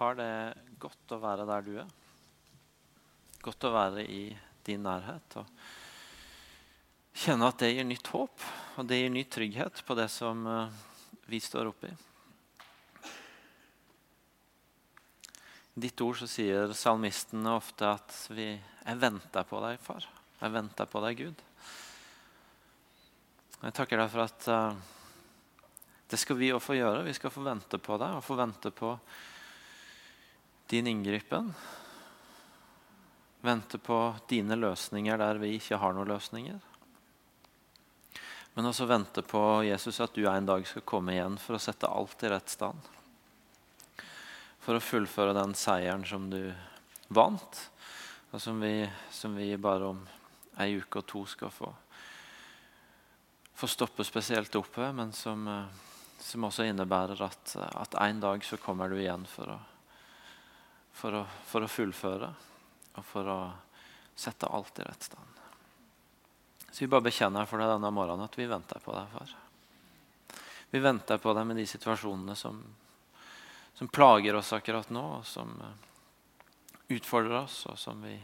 Far, det er godt å være der du er. Godt å være i din nærhet. og Kjenne at det gir nytt håp og det gir ny trygghet på det som eh, vi står oppi. I ditt ord så sier salmistene ofte at vi, 'Jeg venter på deg, far'. Jeg venter på deg, Gud. Jeg takker deg for at uh, det skal vi òg få gjøre. Vi skal få vente på deg og få vente på din inngripen. Vente på dine løsninger der vi ikke har noen løsninger. Men også vente på Jesus at du en dag skal komme igjen for å sette alt i rett stand. For å fullføre den seieren som du vant, og som vi, som vi bare om ei uke og to skal få, få stoppe spesielt opp ved, men som, som også innebærer at, at en dag så kommer du igjen for å for å, for å fullføre og for å sette alt i rett stand. Så vi bare bekjenner for deg denne morgenen at vi venter på deg, far. Vi venter på deg med de situasjonene som, som plager oss akkurat nå, og som eh, utfordrer oss, og som vi,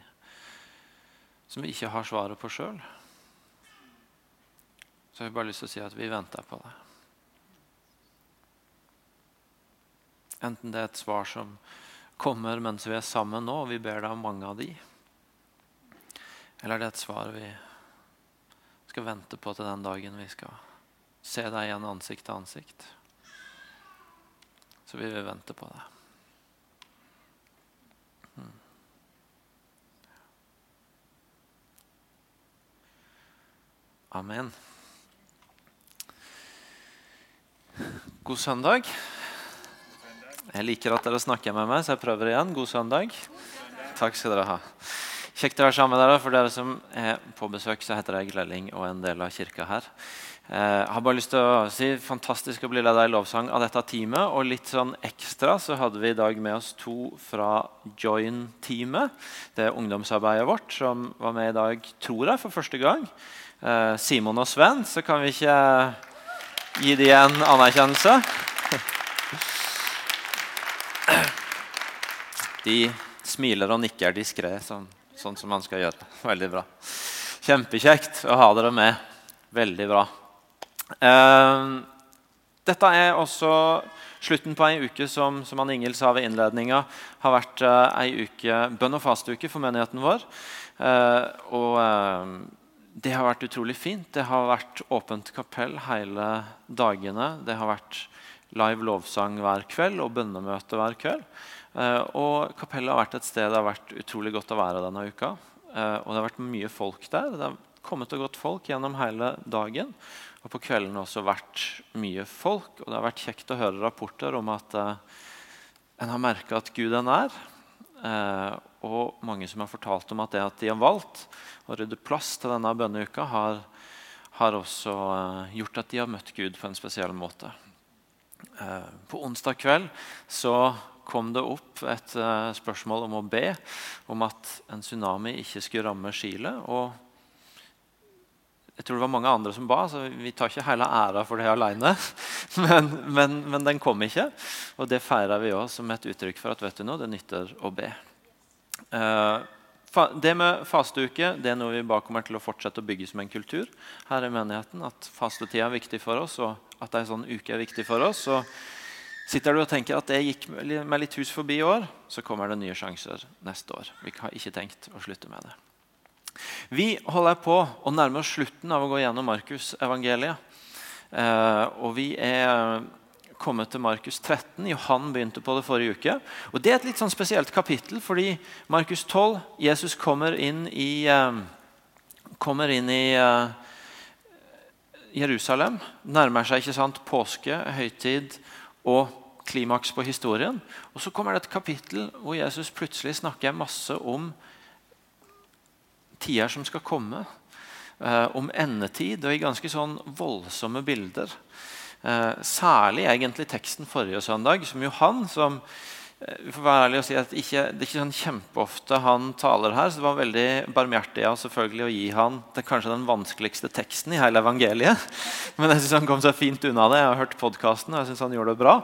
som vi ikke har svaret på sjøl. Så jeg har bare lyst til å si at vi venter på deg. Enten det er et svar som kommer mens vi er sammen nå, og vi ber deg om mange av de? Eller er det et svar vi skal vente på til den dagen vi skal se deg igjen ansikt til ansikt? Så vi vil vente på det. Hmm. Amen. God søndag. Jeg liker at dere snakker med meg, så jeg prøver igjen. God søndag. Takk skal dere ha. Kjekt å være sammen med dere. For dere som er på besøk, så heter jeg Glelling og er en del av kirka her. Jeg eh, har bare lyst til å si Fantastisk å bli leda i lovsang av dette teamet. Og litt sånn ekstra så hadde vi i dag med oss to fra Join-teamet. Det er ungdomsarbeidet vårt som var med i dag, tror jeg, for første gang. Eh, Simon og Sven. Så kan vi ikke gi dem en anerkjennelse. De smiler og nikker diskré, sånn, sånn, som man skal gjøre. Veldig bra. Kjempekjekt å ha dere med. Veldig bra. Uh, dette er også slutten på ei uke som, som Ann Ingel sa ved innledninga, har vært uh, ei uke bønn- og fastuke for menigheten vår. Uh, og uh, det har vært utrolig fint. Det har vært åpent kapell hele dagene. Det har vært live lovsang hver kveld og bønnemøte hver kveld. Eh, og kapellet har vært et sted det har vært utrolig godt å være denne uka. Eh, og det har vært mye folk der. Det har kommet og gått folk gjennom hele dagen. Og på kvelden har også vært mye folk. Og det har vært kjekt å høre rapporter om at uh, en har merka at Gud er nær. Og mange som har fortalt om at det at de har valgt å rydde plass til denne bønneuka, har, har også gjort at de har møtt Gud på en spesiell måte. på onsdag kveld så kom det opp et uh, spørsmål om å be om at en tsunami ikke skulle ramme Chile. Og jeg tror det var mange andre som ba, så vi tar ikke hele æra for det alene. Men, men, men, den kom ikke, og det feirer vi òg som et uttrykk for at vet du noe, det nytter å be. Uh, det med fasteuke det er noe vi bare kommer til å fortsette å bygge som en kultur her i menigheten. At fastetida er viktig for oss, og at ei sånn uke er viktig for oss. Og Sitter du og tenker at det gikk meg litt hus forbi i år, så kommer det nye sjanser neste år. Vi har ikke tenkt å slutte med det. Vi holder på å nærme oss slutten av å gå gjennom Markus-evangeliet. Eh, og vi er kommet til Markus 13. Johan begynte på det forrige uke. Og Det er et litt sånn spesielt kapittel, fordi Markus 12 Jesus kommer inn i, eh, kommer inn i eh, Jerusalem. Nærmer seg ikke sant, påske, høytid og klimaks på historien. Og så kommer det et kapittel hvor Jesus plutselig snakker masse om tider som skal komme. Eh, om endetid og i ganske sånn voldsomme bilder. Eh, særlig egentlig teksten forrige søndag, som Johan, som vi får være ærlig og si at ikke, Det er ikke sånn kjempeofte han taler her. så Det var veldig barmhjertig ja, selvfølgelig å gi han det, kanskje den vanskeligste teksten i hele evangeliet. Men jeg synes han kom seg fint unna det. Jeg har hørt podkasten og jeg synes han gjorde det bra.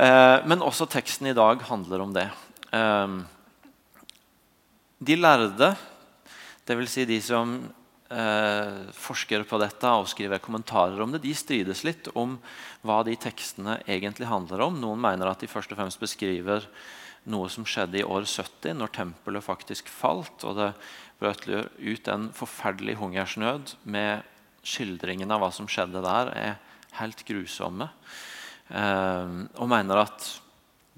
Eh, men også teksten i dag handler om det. Eh, de lærde, dvs. Si de som eh, forsker på dette og skriver kommentarer om det, de strides litt om hva de tekstene egentlig handler om. Noen mener at de først og fremst beskriver noe som skjedde i år 70, når tempelet faktisk falt. og det brøt ut en forferdelig hungersnød med skildringen av hva som skjedde der, er helt grusomme. Eh, og mener at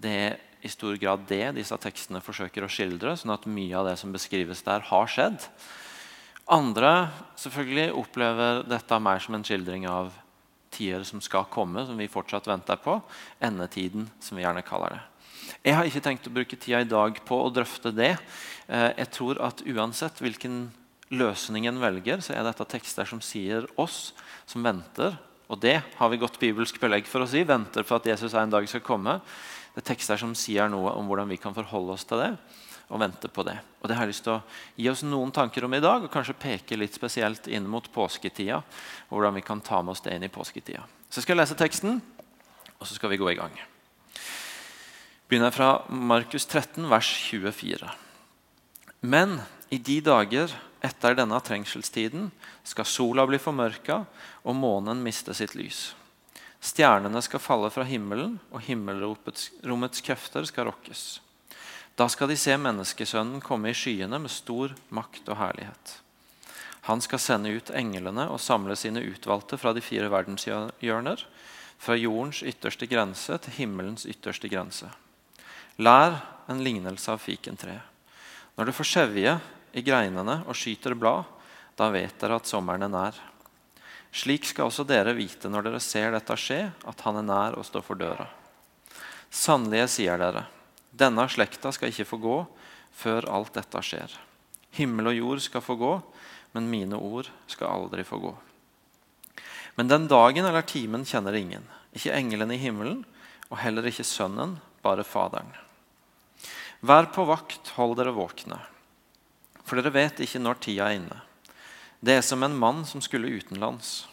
det er i stor grad det disse tekstene forsøker å skildre. sånn at mye av det som beskrives der, har skjedd. Andre selvfølgelig opplever dette mer som en skildring av tider som skal komme, som vi fortsatt venter på. Endetiden, som vi gjerne kaller det. Jeg har ikke tenkt å bruke tida i dag på å drøfte det. Eh, jeg tror at uansett hvilken løsning en velger, så er dette tekster som sier oss som venter. Og det har vi godt bibelsk belegg for å si. Venter på at Jesus en dag skal komme. Det er tekster som sier noe om hvordan vi kan forholde oss til det og vente på det. Og Det har jeg lyst til å gi oss noen tanker om i dag, og kanskje peke litt spesielt inn mot påsketida. og hvordan vi kan ta med oss det inn i påsketida. Så jeg skal lese teksten, og så skal vi gå i gang. Begynner fra Markus 13, vers 24. Men i de dager etter denne trengselstiden skal sola bli formørka og månen miste sitt lys. Stjernene skal falle fra himmelen, og himmelrommets krefter skal rokkes. Da skal de se menneskesønnen komme i skyene med stor makt og herlighet. Han skal sende ut englene og samle sine utvalgte fra de fire verdenshjørner, fra jordens ytterste grense til himmelens ytterste grense. Lær en lignelse av fikentreet. Når det får skjevje i greinene og skyter blad, da vet dere at sommeren er nær. Slik skal også dere vite når dere ser dette skje, at han er nær og står for døra. Sannelig, sier dere, denne slekta skal ikke få gå før alt dette skjer. Himmel og jord skal få gå, men mine ord skal aldri få gå. Men den dagen eller timen kjenner ingen, ikke englene i himmelen, og heller ikke Sønnen, bare Faderen. Vær på vakt, hold dere våkne, for dere vet ikke når tida er inne. Det er som en mann som skulle utenlands.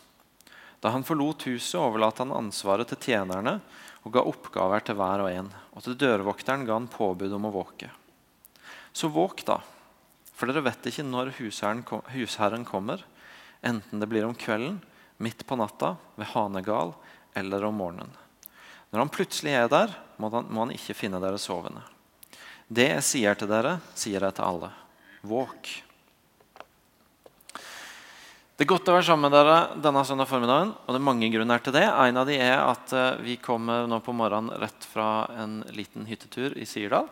Da han forlot huset, overlot han ansvaret til tjenerne og ga oppgaver til hver og en. Og til dørvokteren ga han påbud om å våke. Så våk, da, for dere vet ikke når husherren kommer, enten det blir om kvelden, midt på natta, ved hanegal eller om morgenen. Når han plutselig er der, må han, må han ikke finne dere sovende. Det jeg sier til dere, sier jeg til alle. Våk. Det er godt å være sammen med dere denne søndag formiddagen. og det er mange grunner til det. En av de er at uh, vi kommer nå på morgenen rett fra en liten hyttetur i Sirdal.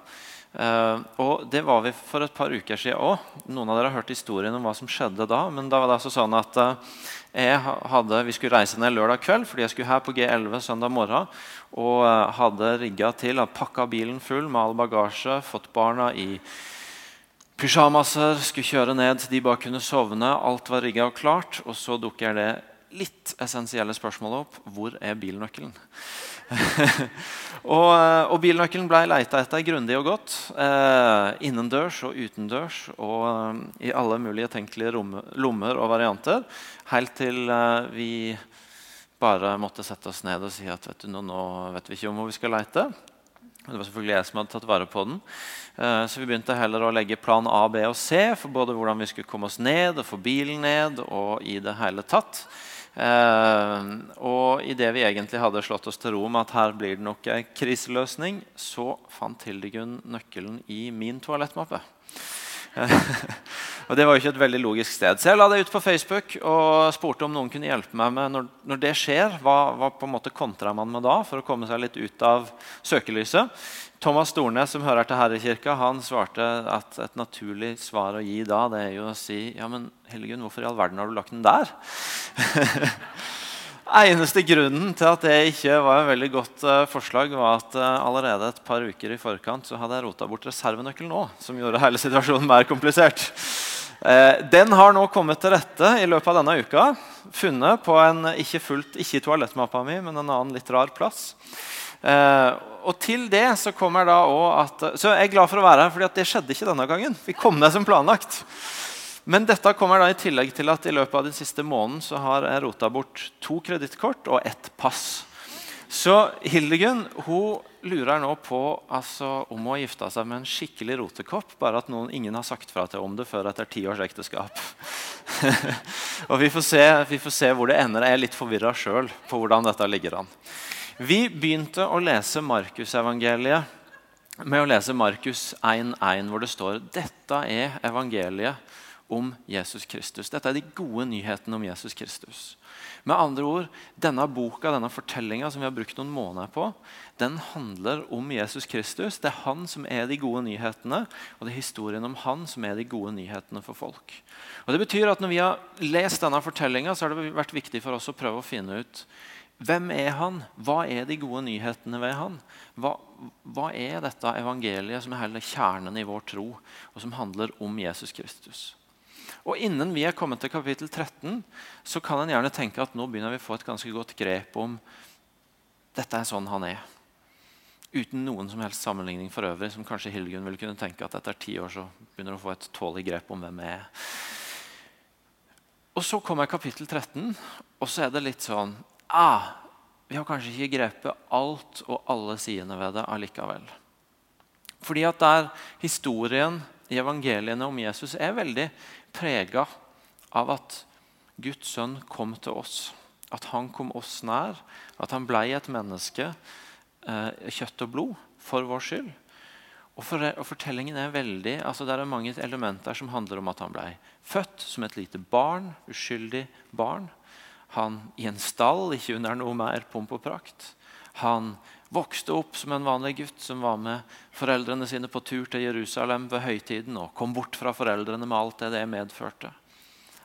Uh, og det var vi for et par uker siden òg. Noen av dere har hørt historien om hva som skjedde da. Men da var det altså sånn at uh, hadde, vi skulle reise ned lørdag kveld fordi jeg skulle her på G11 søndag morgen. Og hadde rigga til, hadde pakka bilen full med all bagasje, fått barna i pysjamaser, skulle kjøre ned de bare kunne sovne. Alt var rigga og klart. Og så dukker det litt essensielle spørsmålet opp. Hvor er bilnøkkelen? og, eh, og, bilnøkkelen ble leita etter grundig og godt. Eh, innendørs og utendørs og eh, i alle mulige tenkelige lommer og varianter. Helt til eh, vi bare måtte sette oss ned og si at vet du, nå, nå vet vi ikke om hvor vi skal leite. Det var selvfølgelig jeg som hadde tatt vare på den. Eh, så vi begynte heller å legge plan A, B og C for både hvordan vi skulle komme oss ned og få bilen ned. og i det hele tatt. Eh, og idet vi egentlig hadde slått oss til ro med at her blir det nok en kriseløsning, så fant Hildegunn nøkkelen i min toalettmappe. og Det var jo ikke et veldig logisk sted. Så jeg la det ut på Facebook og spurte om noen kunne hjelpe meg med når, når det skjer. Hva, hva på en måte kontra man med da for å komme seg litt ut av søkelyset? Thomas Stornes, som hører til Herrekirka, han svarte at et naturlig svar å gi da, det er jo å si ja, men Helliggunn, hvorfor i all verden har du lagt den der? Eneste grunnen til at det ikke var et veldig godt uh, forslag, var at uh, allerede et par uker i forkant så hadde jeg rota bort reservenøkkelen òg, som gjorde hele situasjonen mer komplisert. Uh, den har nå kommet til rette i løpet av denne uka. Funnet på en ikke fullt, ikke toalettmappa mi, men en annen litt rar plass. Og til det så kommer da også at Så jeg er glad for å være her, for det skjedde ikke denne gangen. Vi kom ned som planlagt. Men dette kommer da i tillegg til at i løpet av den siste måneden så har jeg rota bort to kredittkort og ett pass. Så Hildegunn hun lurer nå på altså, om hun har gifta seg med en skikkelig rotekopp, bare at noen, ingen har sagt fra til om det før etter ti års ekteskap. og vi får, se, vi får, se, hvor det ender. Jeg er litt forvirra sjøl på hvordan dette ligger an. Vi begynte å lese Markusevangeliet med å lese Markus 1,1, hvor det står dette er evangeliet om Jesus Kristus. Dette er de gode nyhetene om Jesus Kristus. Med andre ord, Denne boka, denne fortellinga som vi har brukt noen måneder på, den handler om Jesus Kristus. Det er han som er de gode nyhetene, og det er historien om han som er de gode nyhetene for folk. Og det betyr at Når vi har lest denne fortellinga, har det vært viktig for oss å prøve å finne ut hvem er han? Hva er de gode nyhetene ved han? Hva, hva er dette evangeliet som er hele kjernen i vår tro, og som handler om Jesus Kristus? Og Innen vi er kommet til kapittel 13, så kan en gjerne tenke at nå begynner vi å få et ganske godt grep om dette er sånn han er. Uten noen som helst sammenligning for øvrig, som kanskje Hildegunn ville kunne tenke at etter ti år så begynner å få et tålig grep om hvem jeg er. Og Så kommer kapittel 13, og så er det litt sånn ah, Vi har kanskje ikke grepet alt og alle sidene ved det allikevel. Fordi at der historien evangeliene om Jesus er veldig prega av at Guds sønn kom til oss. At han kom oss nær. At han ble et menneske, eh, kjøtt og blod, for vår skyld. Og, for, og fortellingen er veldig, altså Det er mange elementer som handler om at han ble født som et lite barn, uskyldig barn. Han i en stall, ikke under noe mer pomp og prakt. Han vokste opp som en vanlig gutt som var med foreldrene sine på tur til Jerusalem ved høytiden og kom bort fra foreldrene med alt det det medførte.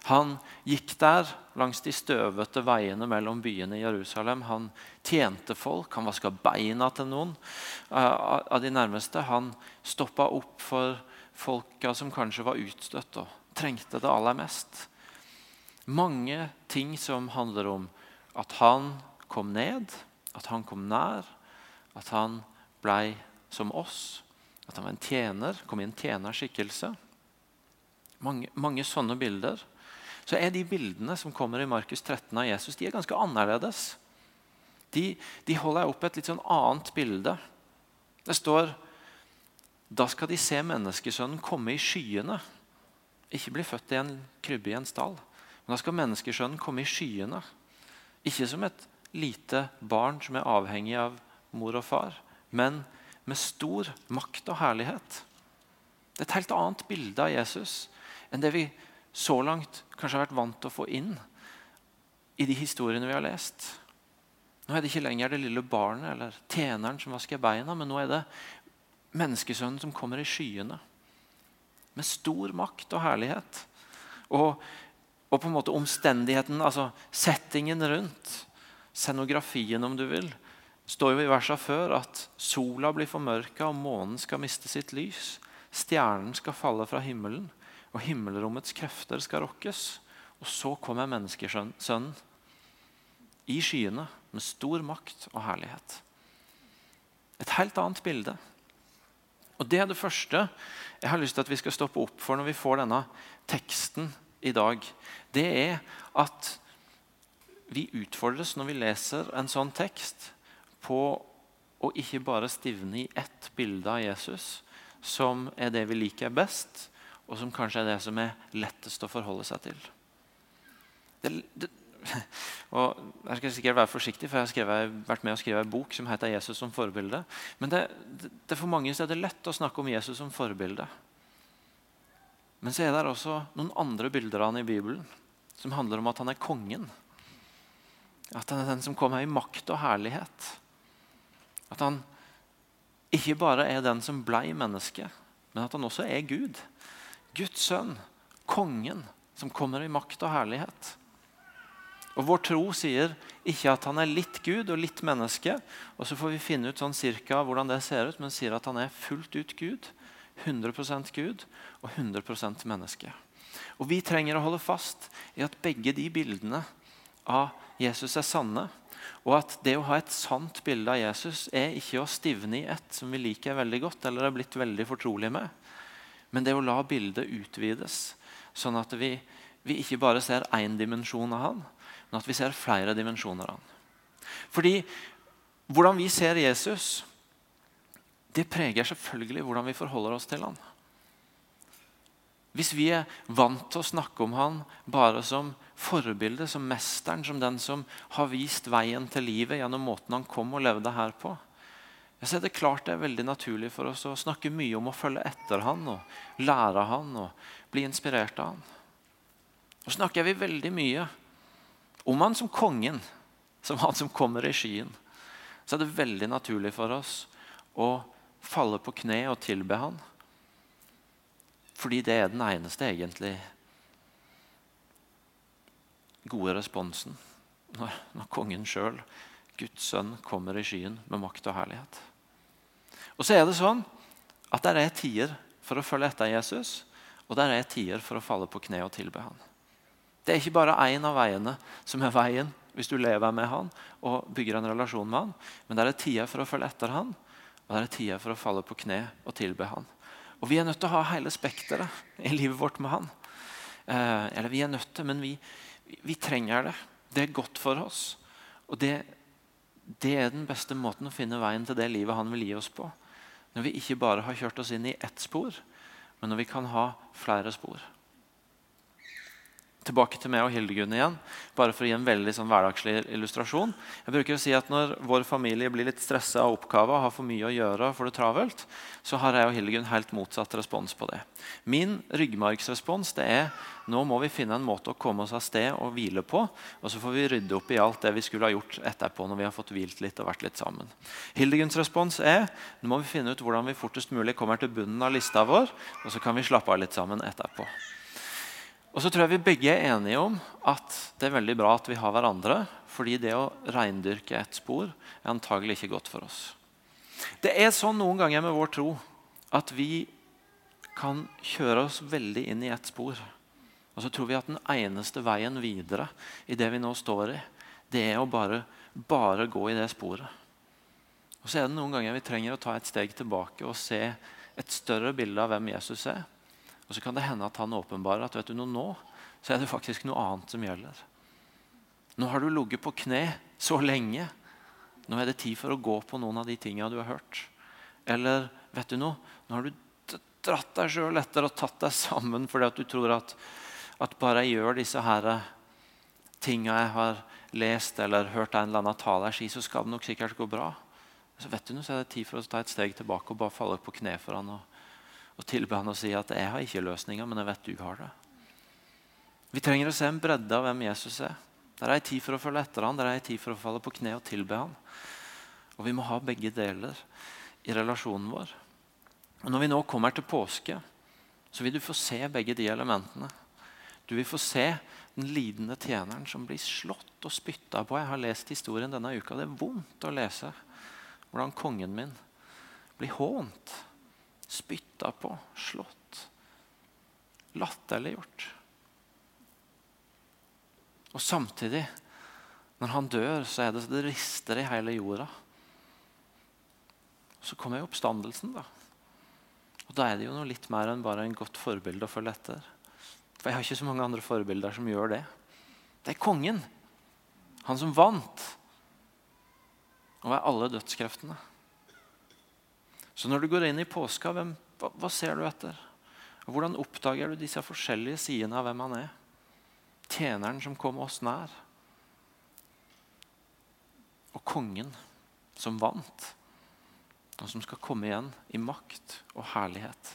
Han gikk der langs de støvete veiene mellom byene i Jerusalem. Han tjente folk, han vaska beina til noen uh, av de nærmeste. Han stoppa opp for folka som kanskje var utstøtt og trengte det aller mest. Mange ting som handler om at han kom ned, at han kom nær, at han blei som oss. At han var en tjener, kom i en tjenerskikkelse. Mange, mange sånne bilder. Så er de bildene som kommer i Markus 13 av Jesus, de er ganske annerledes. De, de holder opp et litt sånn annet bilde. Det står da skal de se menneskesønnen komme i skyene. Ikke bli født i en krybbe i en stall. Men da skal menneskesønnen komme i skyene. Ikke som et lite barn som er avhengig av mor og far, men med stor makt og herlighet. Det er et helt annet bilde av Jesus enn det vi så langt kanskje har vært vant til å få inn i de historiene vi har lest. Nå er det ikke lenger det lille barnet eller tjeneren som vasker beina, men nå er det menneskesønnen som kommer i skyene. Med stor makt og herlighet. Og, og på en måte omstendigheten, altså settingen rundt, scenografien om du vil, står jo i versa før at sola blir formørka, og månen skal miste sitt lys. Stjernen skal falle fra himmelen, og himmelrommets krefter skal rokkes. Og så kommer menneskesønnen i skyene med stor makt og herlighet. Et helt annet bilde. Og Det er det første jeg har lyst til at vi skal stoppe opp for når vi får denne teksten i dag. Det er at vi utfordres når vi leser en sånn tekst, på å ikke bare stivne i ett bilde av Jesus, som er det vi liker best, og som kanskje er det som er lettest å forholde seg til. Det, det, og jeg skal sikkert være forsiktig, for jeg har skrevet, vært med å skrive en bok som heter 'Jesus som forbilde'. Men det, det, for mange er det lett å snakke om Jesus som forbilde. Men så er det også noen andre bilder av han i Bibelen som handler om at han er kongen. At han er den som kommer i makt og herlighet. At han ikke bare er den som blei menneske, men at han også er Gud. Guds sønn, kongen, som kommer i makt og herlighet. Og Vår tro sier ikke at han er litt Gud og litt menneske, og så får vi finne ut sånn cirka hvordan det ser ut, men sier at han er fullt ut Gud, 100% Gud og 100% menneske. Og Vi trenger å holde fast i at begge de bildene av Jesus er sanne. Og at det å ha et sant bilde av Jesus er ikke å stivne i ett som vi liker veldig godt eller er blitt veldig fortrolig med, men det å la bildet utvides, sånn at vi, vi ikke bare ser én dimensjon av han, men at vi ser flere dimensjoner av han. Fordi hvordan vi ser Jesus, det preger selvfølgelig hvordan vi forholder oss til han. Hvis vi er vant til å snakke om han bare som forbilde, som mesteren, som den som har vist veien til livet gjennom måten han kom og levde her på, så er det klart det er veldig naturlig for oss å snakke mye om å følge etter han og lære han og bli inspirert av han. Nå snakker vi veldig mye om han som kongen, som han som kommer i skyen. Så er det veldig naturlig for oss å falle på kne og tilbe han. Fordi det er den eneste egentlig gode responsen når, når kongen sjøl, Guds sønn, kommer i skyen med makt og herlighet. Og så er det sånn at det er tider for å følge etter Jesus, og det er tider for å falle på kne og tilbe han. Det er ikke bare én av veiene som er veien hvis du lever med han og bygger en relasjon med han, men det er tider for å følge etter han, og det er tider for å falle på kne og tilbe han. Og vi er nødt til å ha hele spekteret i livet vårt med han. Eh, eller vi er nødt til, men vi, vi, trenger det. Det er godt for oss. Og det, det er den beste måten å finne veien til det livet han vil gi oss på. Når vi ikke bare har kjørt oss inn i ett spor, men når vi kan ha flere spor. Tilbake til meg og Hildegunn igjen, bare for å gi en veldig sånn hverdagslig illustrasjon. Jeg bruker å si at Når vår familie blir litt stressa av oppgaver, har for mye å gjøre og får det travelt, så har jeg og Hildegunn helt motsatt respons på det. Min ryggmargsrespons det er nå må vi finne en måte å komme oss av sted og hvile på. Og så får vi rydde opp i alt det vi skulle ha gjort etterpå når vi har fått hvilt litt og vært litt sammen. Hildegunns respons er nå må vi finne ut hvordan vi fortest mulig kommer til bunnen av lista vår, og så kan vi slappe av litt sammen etterpå. Og så tror jeg vi begge er enige om at det er veldig bra at vi har hverandre. Fordi det å reindyrke et spor er antagelig ikke godt for oss. Det er sånn noen ganger med vår tro at vi kan kjøre oss veldig inn i ett spor. Og så tror vi at den eneste veien videre i det vi nå står i, det er å bare, bare gå i det sporet. Og så er det noen ganger vi trenger å ta et steg tilbake og se et større bilde av hvem Jesus er. Og så kan det hende at han åpenbarer at vet du noe, nå så er det faktisk noe annet som gjelder. Nå har du ligget på kne så lenge. Nå er det tid for å gå på noen av de tingene du har hørt. Eller vet du noe, nå har du dratt deg sjøl etter og tatt deg sammen fordi at du tror at, at bare jeg gjør disse her tinga jeg har lest eller hørt en eller annen tale si, så skal det nok sikkert gå bra. Så vet du noe, så er det tid for å ta et steg tilbake og bare falle på kne for han og og tilbe han og si at 'jeg har ikke løsninga, men jeg vet du har det'. Vi trenger å se en bredde av hvem Jesus er. Der er ei tid for å følge etter han, der er ei tid for å falle på kne og tilbe han. Og vi må ha begge deler i relasjonen vår. Og Når vi nå kommer til påske, så vil du få se begge de elementene. Du vil få se den lidende tjeneren som blir slått og spytta på. Jeg har lest historien denne uka. Det er vondt å lese hvordan kongen min blir hånt spytta på, slått, latterliggjort. Og samtidig, når han dør, så er det så det rister i hele jorda. Så kommer jo oppstandelsen, da. Og Da er det jo noe litt mer enn bare en godt forbilde å følge etter. For jeg har ikke så mange andre forbilder som gjør det. Det er kongen. Han som vant Og er alle dødskreftene. Så når du går inn i påska, hvem, hva, hva, ser du etter? Hvordan oppdager du disse forskjellige sidene av hvem han er? Tjeneren som kom oss nær. Og kongen som vant, og som skal komme igjen i makt og herlighet.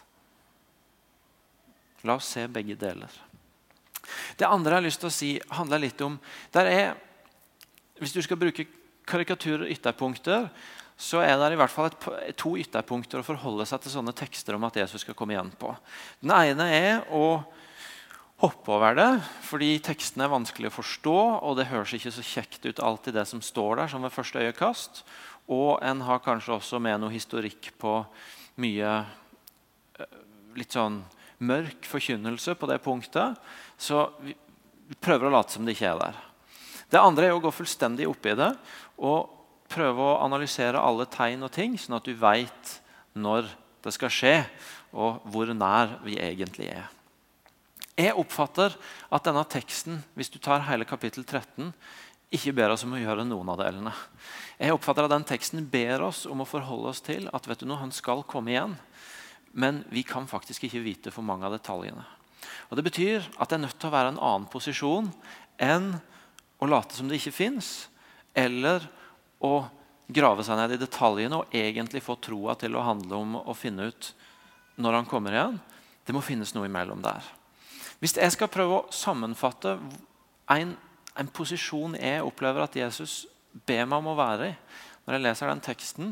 La oss se begge deler. Det andre jeg har lyst til å si, handler litt om der er, Hvis du skal bruke karikaturer og ytterpunkter, så er det i hvert fall et, to ytterpunkter å forholde seg til sånne tekster om at Jesus skal komme igjen på. Den ene er å hoppe over det, fordi tekstene er vanskelig å forstå, og det høres ikke så kjekt ut alltid det som står der, som ved første øyekast. Og en har kanskje også med noe historikk på mye eh, litt sånn mørk forkynnelse på det punktet. Så vi prøver å late som det ikke er der. Det andre er å gå fullstendig opp i det og prøve å analysere alle tegn og ting, sånn at du veit når det skal skje, og hvor nær vi egentlig er. Jeg oppfatter at denne teksten hvis du tar hele kapittel 13, ikke ber oss om å gjøre noen av delene. Jeg oppfatter at den teksten ber oss om å forholde oss til at vet du noe, han skal komme igjen. Men vi kan faktisk ikke vite for mange av detaljene. Og Det betyr at det er nødt til å være en annen posisjon enn å late som det ikke fins, eller å grave seg ned i detaljene og egentlig få troa til å handle om å finne ut når han kommer igjen. Det må finnes noe imellom der. Hvis jeg skal prøve å sammenfatte en, en posisjon jeg opplever at Jesus ber meg om å være i når jeg leser den teksten,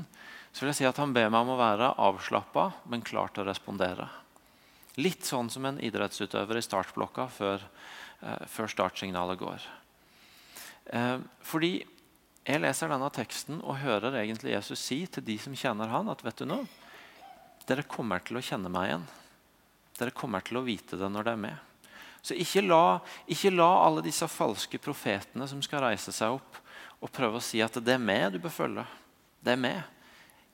så vil jeg si at han ber meg om å være avslappa, men klar til å respondere. Litt sånn som en idrettsutøver i startblokka før, eh, før startsignalet går. Eh, fordi jeg leser denne teksten og hører egentlig Jesus si til de som kjenner han, at vet du noe, dere kommer til å kjenne meg igjen. Dere kommer til å vite det når det er med. Så ikke la, ikke la alle disse falske profetene som skal reise seg opp og prøve å si at det er meg du bør følge. Det er meg.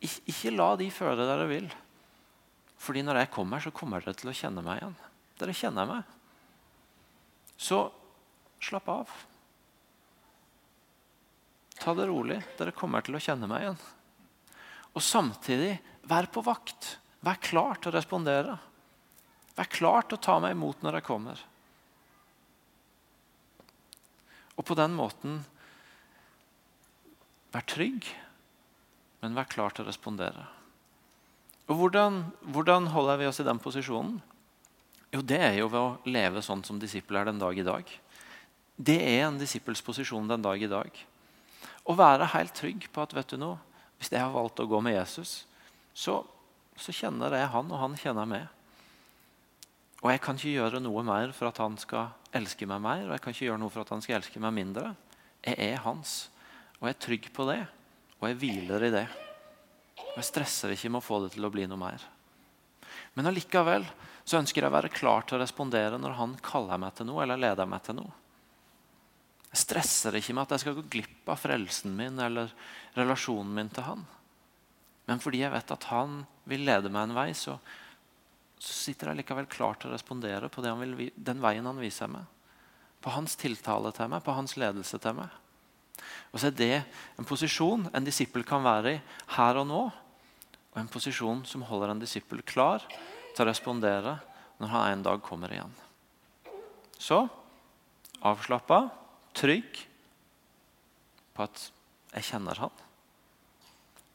Ik ikke la de føle dere vil. Fordi når jeg kommer, så kommer dere til å kjenne meg igjen. Dere kjenner meg. Så slapp av. Ta det rolig. Dere kommer til å kjenne meg igjen. Og samtidig, vær på vakt. Vær klar til å respondere. Vær klar til å ta meg imot når jeg kommer. Og på den måten vær trygg, men vær klar til å respondere. Og hvordan, hvordan, holder vi oss i den posisjonen? Jo, Det er jo ved å leve sånn som disipler den dag i dag. Det er en disippels posisjon den dag i dag. Å være helt trygg på at vet du noe, hvis jeg har valgt å gå med Jesus, så, så kjenner jeg han, og han kjenner meg. Og jeg kan ikke gjøre noe mer for at han skal elske meg mer, og jeg kan ikke gjøre noe for at han skal elske meg mindre. Jeg er hans, og jeg er trygg på det, og jeg hviler i det. Og Jeg stresser ikke med å få det til å bli noe mer. Men allikevel så ønsker jeg å være klar til å respondere når han kaller meg til noe eller leder meg til noe. Jeg stresser ikke med at jeg skal gå glipp av frelsen min eller relasjonen min til han. Men fordi jeg vet at han vil lede meg en vei, så, så sitter jeg likevel klar til å respondere på vil, den veien han viser meg. På hans tiltale til meg, på hans ledelse til meg. Og så er det en posisjon en disippel kan være i her og nå, og en posisjon som holder en disippel klar til å respondere når han en dag kommer igjen. Så avslappa, trygg på at jeg kjenner han,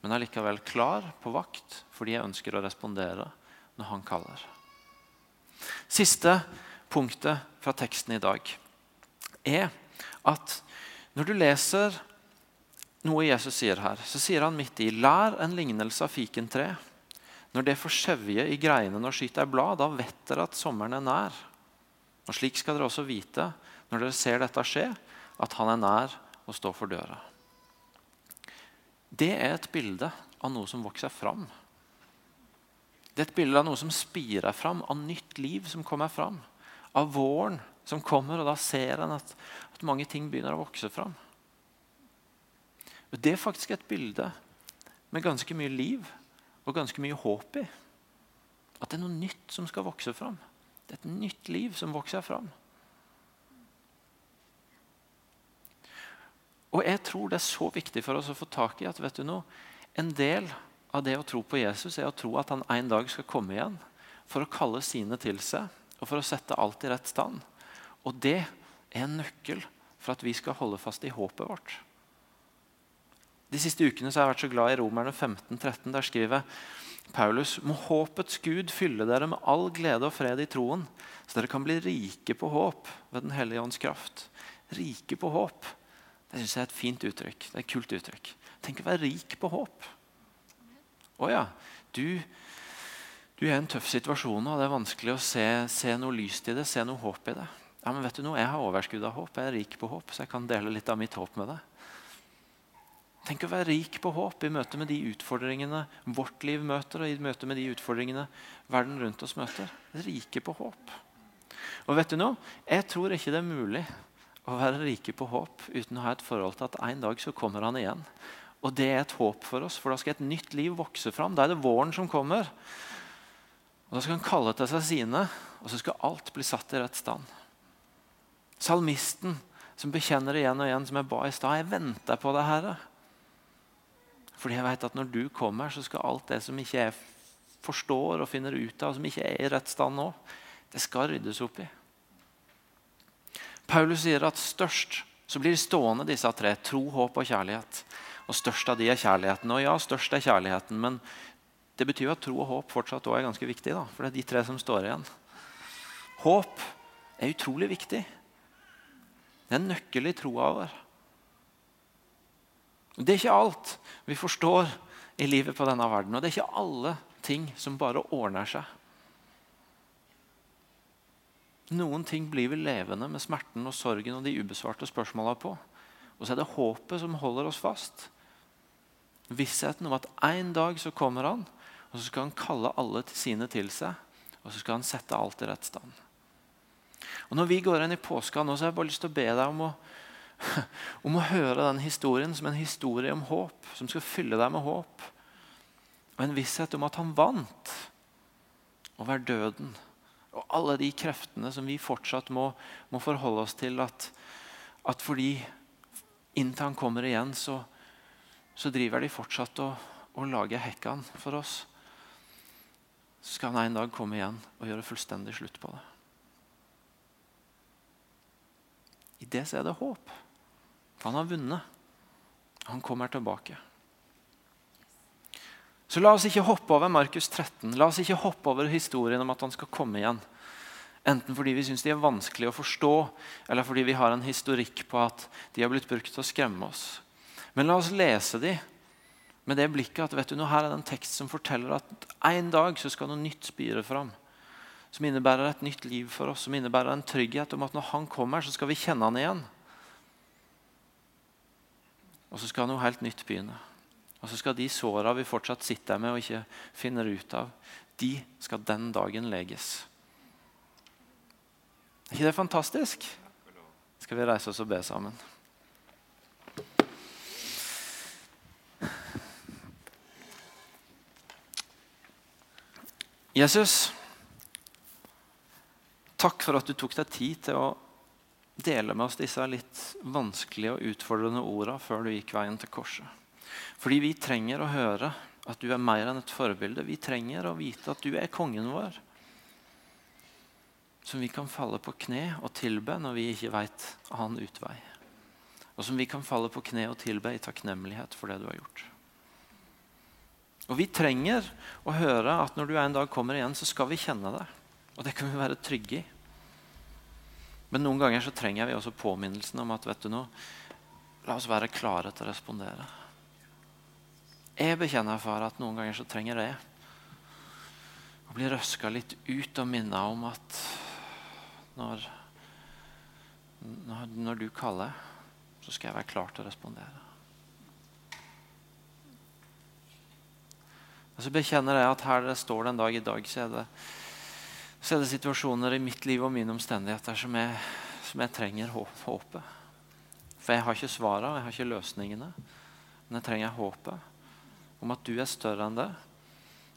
men er likevel klar på vakt fordi jeg ønsker å respondere når han kaller. Siste punktet fra teksten i dag er at når du leser noe Jesus sier her, så sier han midt i Lær en lignelse av fikentre. Når det får skjevje i greinene og skyter blad, da vet dere at sommeren er nær. Og Slik skal dere også vite, når dere ser dette skje, at han er nær og står for døra. Det er et bilde av noe som vokser fram. Det er et bilde av noe som spirer fram, av nytt liv som kommer fram. Av våren som kommer, og da ser en at, at mange ting begynner å vokse fram. Og Det er faktisk et bilde med ganske mye liv og ganske mye håp i. At det er noe nytt som skal vokse fram. Det er et nytt liv som vokser fram. Og jeg tror det er så viktig for oss å få tak i at vet du noe, en del av det å tro på Jesus er å tro at han en dag skal komme igjen for å kalle sine til seg og for å sette alt i rett stand. Og det er en nøkkel for at vi skal holde fast i håpet vårt. De siste ukene har jeg vært så glad i Romerne 15, 13. Der skriver Paulus må håpets Gud fylle dere med all glede og fred i troen, så dere kan bli rike på håp ved Den hellige ånds kraft. Rike på håp. Det synes jeg er et fint uttrykk. Det er et kult uttrykk. Tenk å være rik på håp. Å ja, du, du er i en tøff situasjon, og det er vanskelig å se, se noe lyst i det, se noe håp i det. Ja, men vet du noe? Jeg har overskudd av håp. Jeg er rik på håp, så jeg kan dele litt av mitt håp med deg. Tenk å være rik på håp i møte med de utfordringene vårt liv møter, og i møte med de utfordringene verden rundt oss møter. Rike på håp. Og vet du noe? Jeg tror ikke det er mulig å være rike på håp uten å ha et forhold til at en dag så kommer han igjen. Og det er et håp for oss, for da skal et nytt liv vokse fram. Da er det våren som kommer. Og Da skal han kalle til seg sine, og så skal alt bli satt i rett stand. Salmisten som bekjenner igjen og igjen, som jeg ba i stad, jeg venter på det, Herre. Fordi jeg vet at når du kommer, så skal alt det som ikke jeg forstår og finner ut av, som ikke er i rett stand nå, det skal ryddes opp i. Paulus sier at størst så blir stående, disse tre. Tro, håp og kjærlighet. Og størst av de er kjærligheten. Og ja, størst er kjærligheten, men det betyr jo at tro og håp fortsatt også er ganske viktig. Da, for det er de tre som står igjen. Håp er utrolig viktig. Det er en nøkkel i troa vår. Det er ikke alt vi forstår i livet på denne verden. Og det er ikke alle ting som bare ordner seg. Noen ting blir vi levende med smerten og sorgen og de ubesvarte spørsmåla på. Og så er det håpet som holder oss fast. Vissheten om at en dag så kommer han, og så skal han kalle alle til sine til seg. Og så skal han sette alt i rett stand. Og Når vi går inn i påska nå, så har jeg bare lyst til å be deg om å, om å høre den historien som en historie om håp, som skal fylle deg med håp. Og en visshet om at han vant over døden og alle de kreftene som vi fortsatt må, må forholde oss til. At, at fordi inntil han kommer igjen, så, så driver de fortsatt og, og lager hekkene for oss. Så skal han en dag komme igjen og gjøre fullstendig slutt på det. I det så er det håp. Han har vunnet. Han kommer tilbake. Så la oss ikke hoppe over Markus 13. La oss ikke hoppe over historien om at han skal komme igjen. Enten fordi vi syns de er vanskelig å forstå, eller fordi vi har en historikk på at de har blitt brukt til å skremme oss. Men la oss lese de med det blikket at vet du, nå her er det en tekst som forteller at en dag så skal noe nytt spire fram. Som innebærer et nytt liv for oss, som innebærer en trygghet om at når han kommer, så skal vi kjenne han igjen. Og så skal noe helt nytt begynne. Og så skal de såra vi fortsatt sitter med og ikke finner ut av, de skal den dagen leges. Er ikke det fantastisk? Skal vi reise oss og be sammen? Jesus, takk for at du tok deg tid til å dele med oss disse litt vanskelige og utfordrende ordene før du gikk veien til korset. Fordi vi trenger å høre at du er mer enn et forbilde. Vi trenger å vite at du er kongen vår. Som vi kan falle på kne og tilbe når vi ikke veit annen utvei. Og som vi kan falle på kne og tilbe i takknemlighet for det du har gjort. Og Vi trenger å høre at når du en dag kommer igjen, så skal vi kjenne deg. Og det kan vi være trygge i. Men noen ganger så trenger vi også påminnelsen om at vet du noe, la oss være klare til å respondere. Jeg bekjenner for at noen ganger så trenger jeg å bli røska litt ut og minna om at når, når, du kaller, så skal jeg være klar til å respondere. Og så bekjenner jeg at her det står det en dag i dag, så er det, så er det situasjoner i mitt liv og mine omstendigheter som jeg, som jeg trenger håpet. For jeg har ikke svarene, jeg har ikke løsningene, men jeg trenger håpet om at du er større enn det,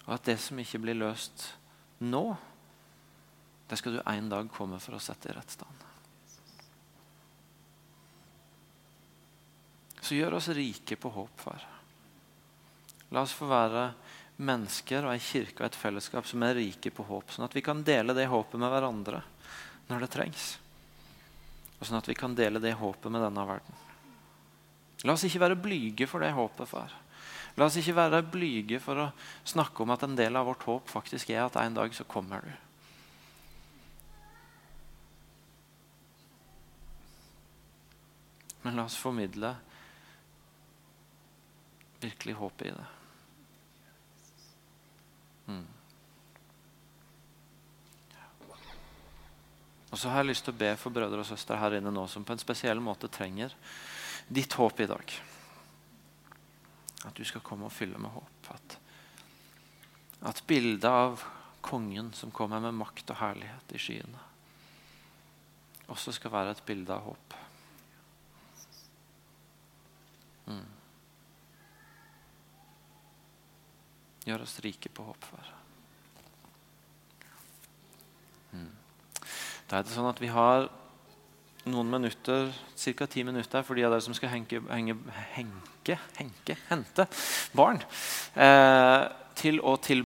og at det som ikke blir løst nå, det skal du en dag komme for å sette i rett stand. Så gjør oss rike på håp, far. La oss få være mennesker og ei kirke og et fellesskap som er rike på håp, sånn at vi kan dele det håpet med hverandre når det trengs. Og sånn at vi kan dele det håpet med denne verden. La oss ikke være blyge for det håpet, far. La oss ikke være blyge for å snakke om at en del av vårt håp faktisk er at en dag så kommer du. Men la oss formidle virkelig håpet i det. Mm. Og så har jeg lyst til å be for brødre og søstre her inne nå som på en spesiell måte trenger ditt håp i dag. At du skal komme og fylle med håp. At, at bildet av kongen som kommer med makt og herlighet i skyene, også skal være et bilde av håp. Mm. Gjør oss rike på håp, Far. Mm. Da er det sånn at vi har noen minutter, ca. ti minutter for de av dere som skal henke, henge, henke, henke hente barn, eh, til å tilbe